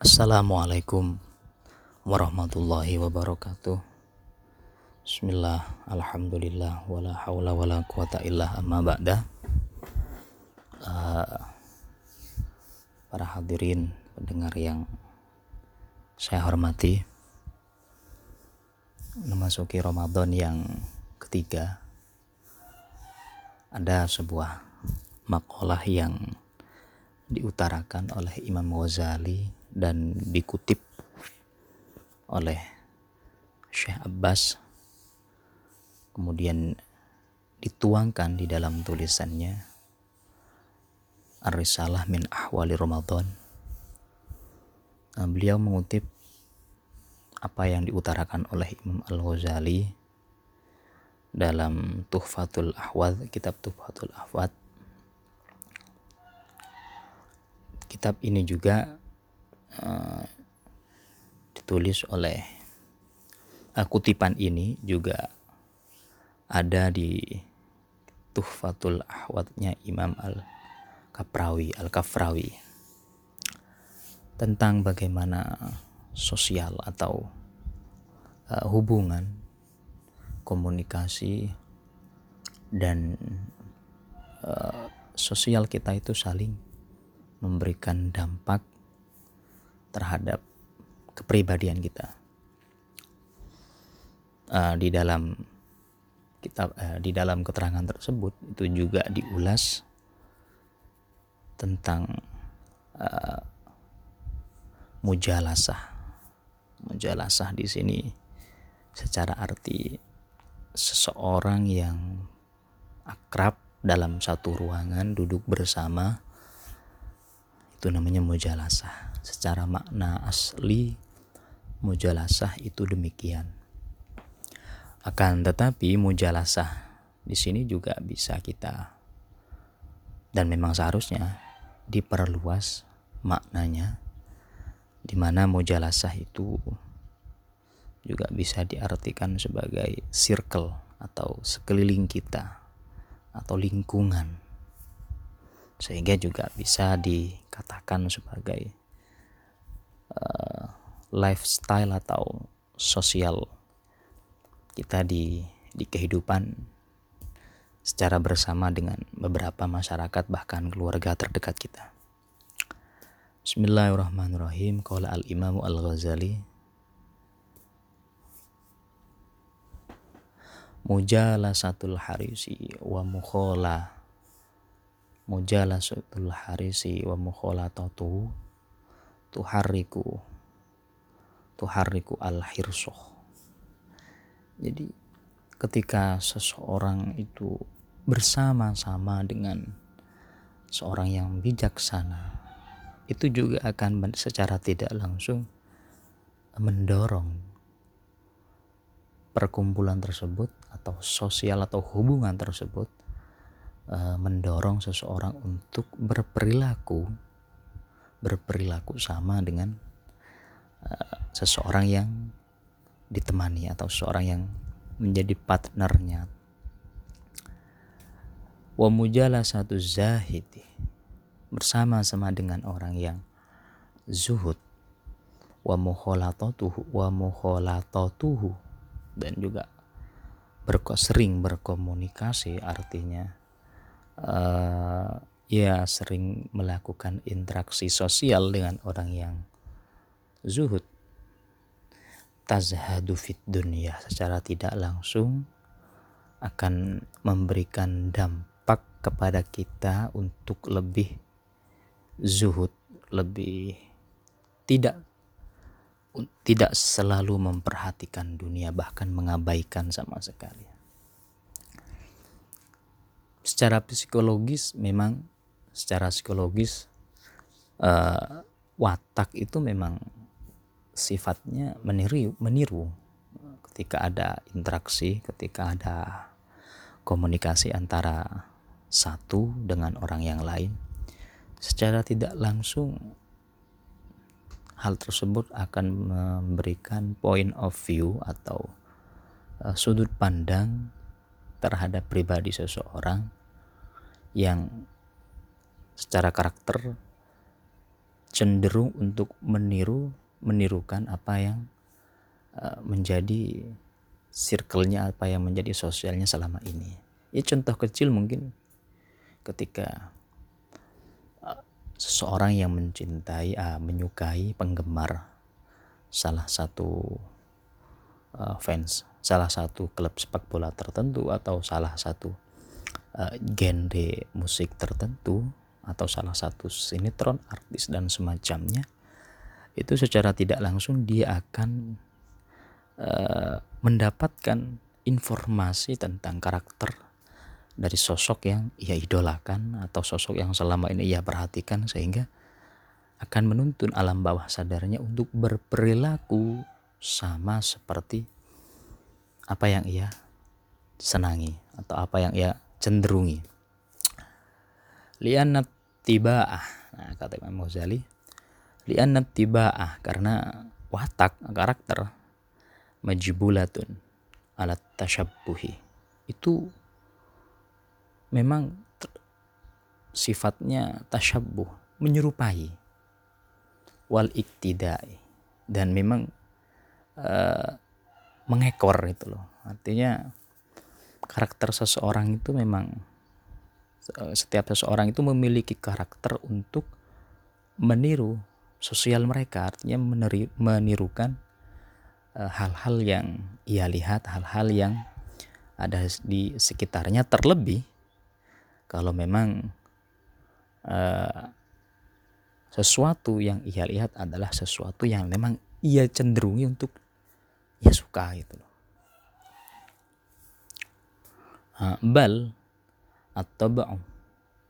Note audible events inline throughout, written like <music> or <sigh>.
Assalamualaikum warahmatullahi wabarakatuh. Bismillah, Alhamdulillah, wala hawla wala quwata illa amma ba'da. Uh, Para hadirin pendengar yang saya hormati Memasuki Ramadan yang ketiga Ada sebuah makalah yang diutarakan oleh Imam Ghazali dan dikutip oleh Syekh Abbas kemudian dituangkan di dalam tulisannya Ar-Risalah min Ahwali Ramadan nah, beliau mengutip apa yang diutarakan oleh Imam Al-Ghazali dalam Tuhfatul Ahwad, kitab Tuhfatul Ahwad. Kitab ini juga uh, ditulis oleh uh, kutipan ini juga ada di Tuhfatul Ahwadnya Imam Al-Kaprawi Al-Kafrawi tentang bagaimana sosial atau uh, hubungan komunikasi dan uh, sosial kita itu saling memberikan dampak terhadap kepribadian kita. Uh, di dalam kitab uh, di dalam keterangan tersebut itu juga diulas tentang uh, mujalasah. Mujalasah di sini secara arti seseorang yang akrab dalam satu ruangan duduk bersama itu namanya mujalasah secara makna asli mujalasah itu demikian. Akan tetapi mujalasah di sini juga bisa kita dan memang seharusnya diperluas maknanya di mana mujalasah itu juga bisa diartikan sebagai circle atau sekeliling kita atau lingkungan sehingga juga bisa dikatakan sebagai uh, lifestyle atau sosial kita di di kehidupan secara bersama dengan beberapa masyarakat bahkan keluarga terdekat kita. Bismillahirrahmanirrahim. Qala al-Imam Al-Ghazali Mujalasatul harisi wa mukhala Mujalasatul harisi wa mukhalatatu tuhariku tuhariku al hirsoh jadi ketika seseorang itu bersama-sama dengan seorang yang bijaksana itu juga akan secara tidak langsung mendorong perkumpulan tersebut atau sosial atau hubungan tersebut eh, mendorong seseorang untuk berperilaku berperilaku sama dengan uh, seseorang yang ditemani atau seseorang yang menjadi partnernya. Wa mujala satu zahid bersama-sama dengan orang yang zuhud wa mukhalatatuhu wa mukhalatatuhu dan juga berko sering berkomunikasi artinya uh, ia sering melakukan interaksi sosial dengan orang yang zuhud. Tazhadu fit dunia secara tidak langsung akan memberikan dampak kepada kita untuk lebih zuhud lebih tidak tidak selalu memperhatikan dunia bahkan mengabaikan sama sekali. Secara psikologis memang secara psikologis uh, watak itu memang sifatnya meniru meniru. Ketika ada interaksi ketika ada komunikasi antara satu dengan orang yang lain secara tidak langsung hal tersebut akan memberikan point of view atau uh, sudut pandang terhadap pribadi seseorang yang secara karakter cenderung untuk meniru menirukan apa yang uh, menjadi circle-nya apa yang menjadi sosialnya selama ini. Ya contoh kecil mungkin ketika uh, seseorang yang mencintai, uh, menyukai penggemar salah satu uh, fans, salah satu klub sepak bola tertentu atau salah satu uh, genre musik tertentu atau salah satu sinetron artis dan semacamnya itu secara tidak langsung dia akan uh, mendapatkan informasi tentang karakter dari sosok yang ia idolakan atau sosok yang selama ini ia perhatikan sehingga akan menuntun alam bawah sadarnya untuk berperilaku sama seperti apa yang ia senangi atau apa yang ia cenderungi. Lianat tiba'ah. Nah, kata Imam Ghazali, lianat tiba'ah karena watak karakter majibulatun alat tasyabbuhi. Itu memang sifatnya tasyabbuh, menyerupai wal iktidai dan memang uh, mengekor itu loh. Artinya karakter seseorang itu memang setiap seseorang itu memiliki karakter untuk meniru sosial mereka. Artinya meneri, menirukan eh, hal-hal uh, yang ia lihat hal-hal yang ada di sekitarnya. Terlebih kalau memang uh, sesuatu yang ia lihat adalah sesuatu yang memang ia cenderungi untuk ia suka gitu loh. Bal at-taba'u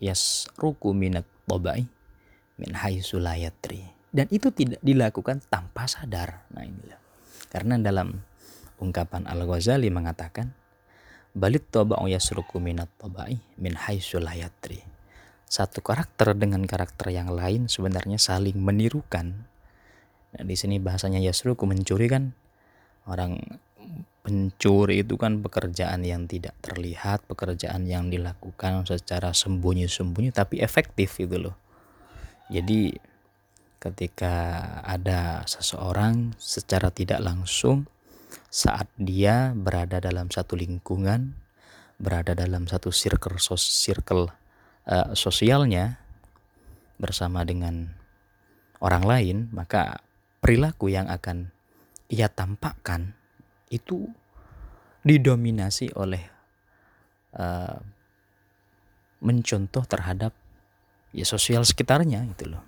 yasruku minat tabai min haitsu dan itu tidak dilakukan tanpa sadar. Nah inilah. Karena dalam ungkapan Al-Ghazali mengatakan balit taba'u yasruku minat tabai min haitsu satu karakter dengan karakter yang lain sebenarnya saling menirukan. Nah, di sini bahasanya yasruku mencuri kan orang pencuri itu kan pekerjaan yang tidak terlihat, pekerjaan yang dilakukan secara sembunyi-sembunyi tapi efektif itu loh. Jadi ketika ada seseorang secara tidak langsung saat dia berada dalam satu lingkungan, berada dalam satu circle circle uh, sosialnya bersama dengan orang lain, maka perilaku yang akan ia tampakkan itu didominasi oleh uh, mencontoh terhadap ya sosial sekitarnya gitu loh.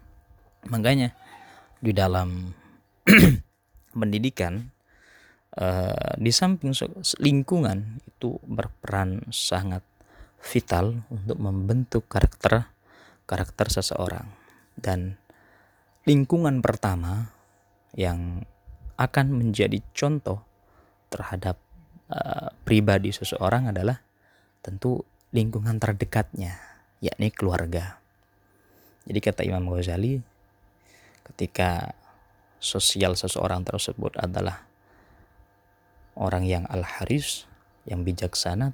Makanya di dalam <clears throat> pendidikan uh, di samping lingkungan itu berperan sangat vital untuk membentuk karakter karakter seseorang dan lingkungan pertama yang akan menjadi contoh terhadap uh, pribadi seseorang adalah tentu lingkungan terdekatnya, yakni keluarga. Jadi kata Imam Ghazali, ketika sosial seseorang tersebut adalah orang yang al-haris, yang bijaksana,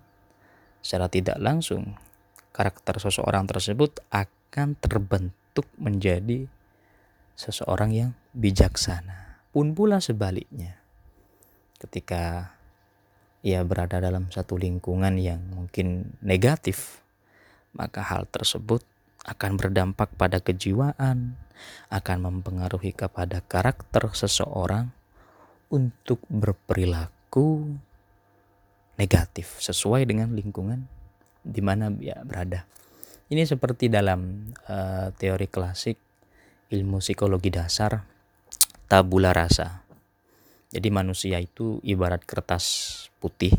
secara tidak langsung karakter seseorang tersebut akan terbentuk menjadi seseorang yang bijaksana. Pun pula sebaliknya ketika ia berada dalam satu lingkungan yang mungkin negatif, maka hal tersebut akan berdampak pada kejiwaan, akan mempengaruhi kepada karakter seseorang untuk berperilaku negatif sesuai dengan lingkungan di mana dia berada. Ini seperti dalam uh, teori klasik ilmu psikologi dasar tabula rasa. Jadi manusia itu ibarat kertas putih.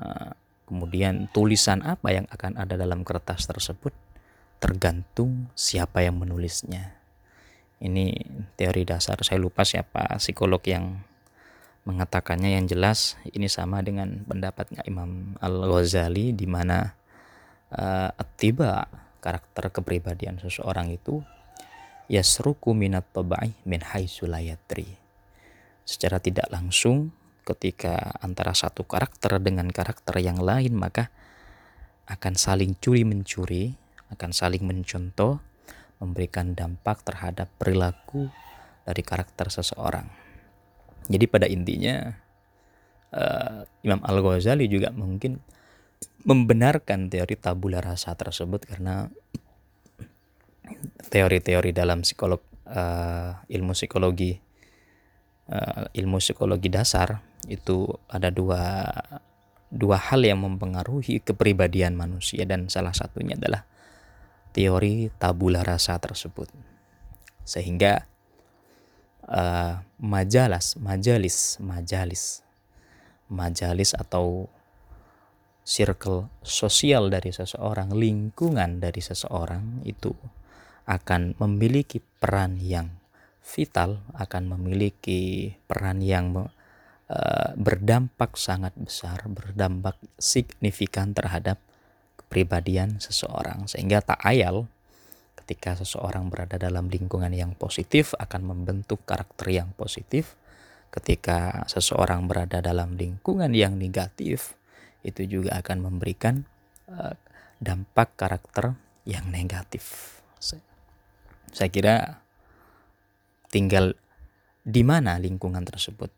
Ah, kemudian tulisan apa yang akan ada dalam kertas tersebut tergantung siapa yang menulisnya. Ini teori dasar. Saya lupa siapa psikolog yang mengatakannya yang jelas ini sama dengan pendapatnya Imam Al-Ghazali di mana uh, tiba karakter kepribadian seseorang itu yasruku minat tabai min haitsu secara tidak langsung ketika antara satu karakter dengan karakter yang lain maka akan saling curi mencuri, akan saling mencontoh, memberikan dampak terhadap perilaku dari karakter seseorang. Jadi pada intinya uh, Imam Al Ghazali juga mungkin membenarkan teori tabula rasa tersebut karena teori-teori dalam psikolog uh, ilmu psikologi uh, ilmu psikologi dasar itu ada dua dua hal yang mempengaruhi kepribadian manusia dan salah satunya adalah teori tabula rasa tersebut. Sehingga uh, majalas majalis majalis majalis atau circle sosial dari seseorang lingkungan dari seseorang itu akan memiliki peran yang vital akan memiliki peran yang uh, berdampak sangat besar, berdampak signifikan terhadap kepribadian seseorang. Sehingga tak ayal ketika seseorang berada dalam lingkungan yang positif akan membentuk karakter yang positif. Ketika seseorang berada dalam lingkungan yang negatif, itu juga akan memberikan uh, dampak karakter yang negatif. Saya kira tinggal di mana lingkungan tersebut.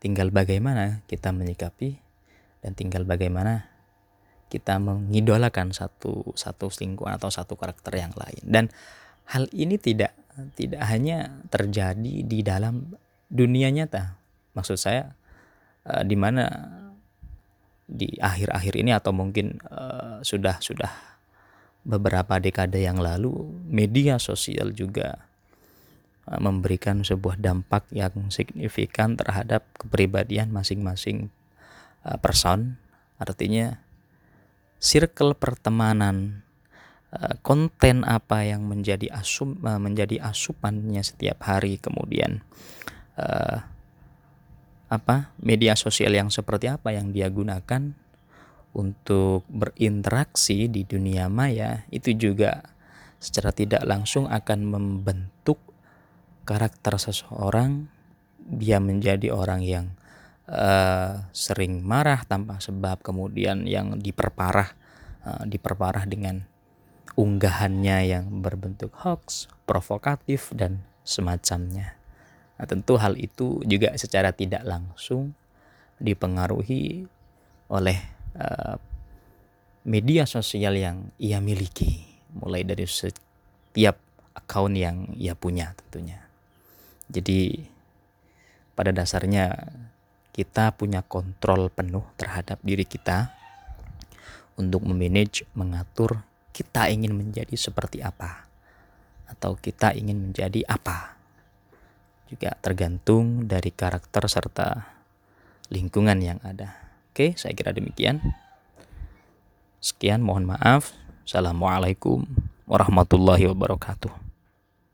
Tinggal bagaimana kita menyikapi dan tinggal bagaimana kita mengidolakan satu satu lingkungan atau satu karakter yang lain. Dan hal ini tidak tidak hanya terjadi di dalam dunia nyata. Maksud saya uh, di mana di akhir-akhir ini atau mungkin uh, sudah sudah beberapa dekade yang lalu media sosial juga Eh, memberikan sebuah dampak yang signifikan terhadap kepribadian masing-masing uh, person. Artinya circle pertemanan uh, konten apa yang menjadi asum menjadi asupannya setiap hari kemudian apa media sosial yang seperti apa yang dia gunakan untuk berinteraksi di dunia maya itu juga secara tidak langsung akan membentuk karakter seseorang dia menjadi orang yang uh, sering marah tanpa sebab kemudian yang diperparah uh, diperparah dengan unggahannya yang berbentuk hoax, provokatif dan semacamnya. Nah, tentu hal itu juga secara tidak langsung dipengaruhi oleh uh, media sosial yang ia miliki, mulai dari setiap akun yang ia punya tentunya. Jadi pada dasarnya kita punya kontrol penuh terhadap diri kita untuk memanage, mengatur kita ingin menjadi seperti apa atau kita ingin menjadi apa. Juga tergantung dari karakter serta lingkungan yang ada. Oke, saya kira demikian. Sekian, mohon maaf. Assalamualaikum warahmatullahi wabarakatuh.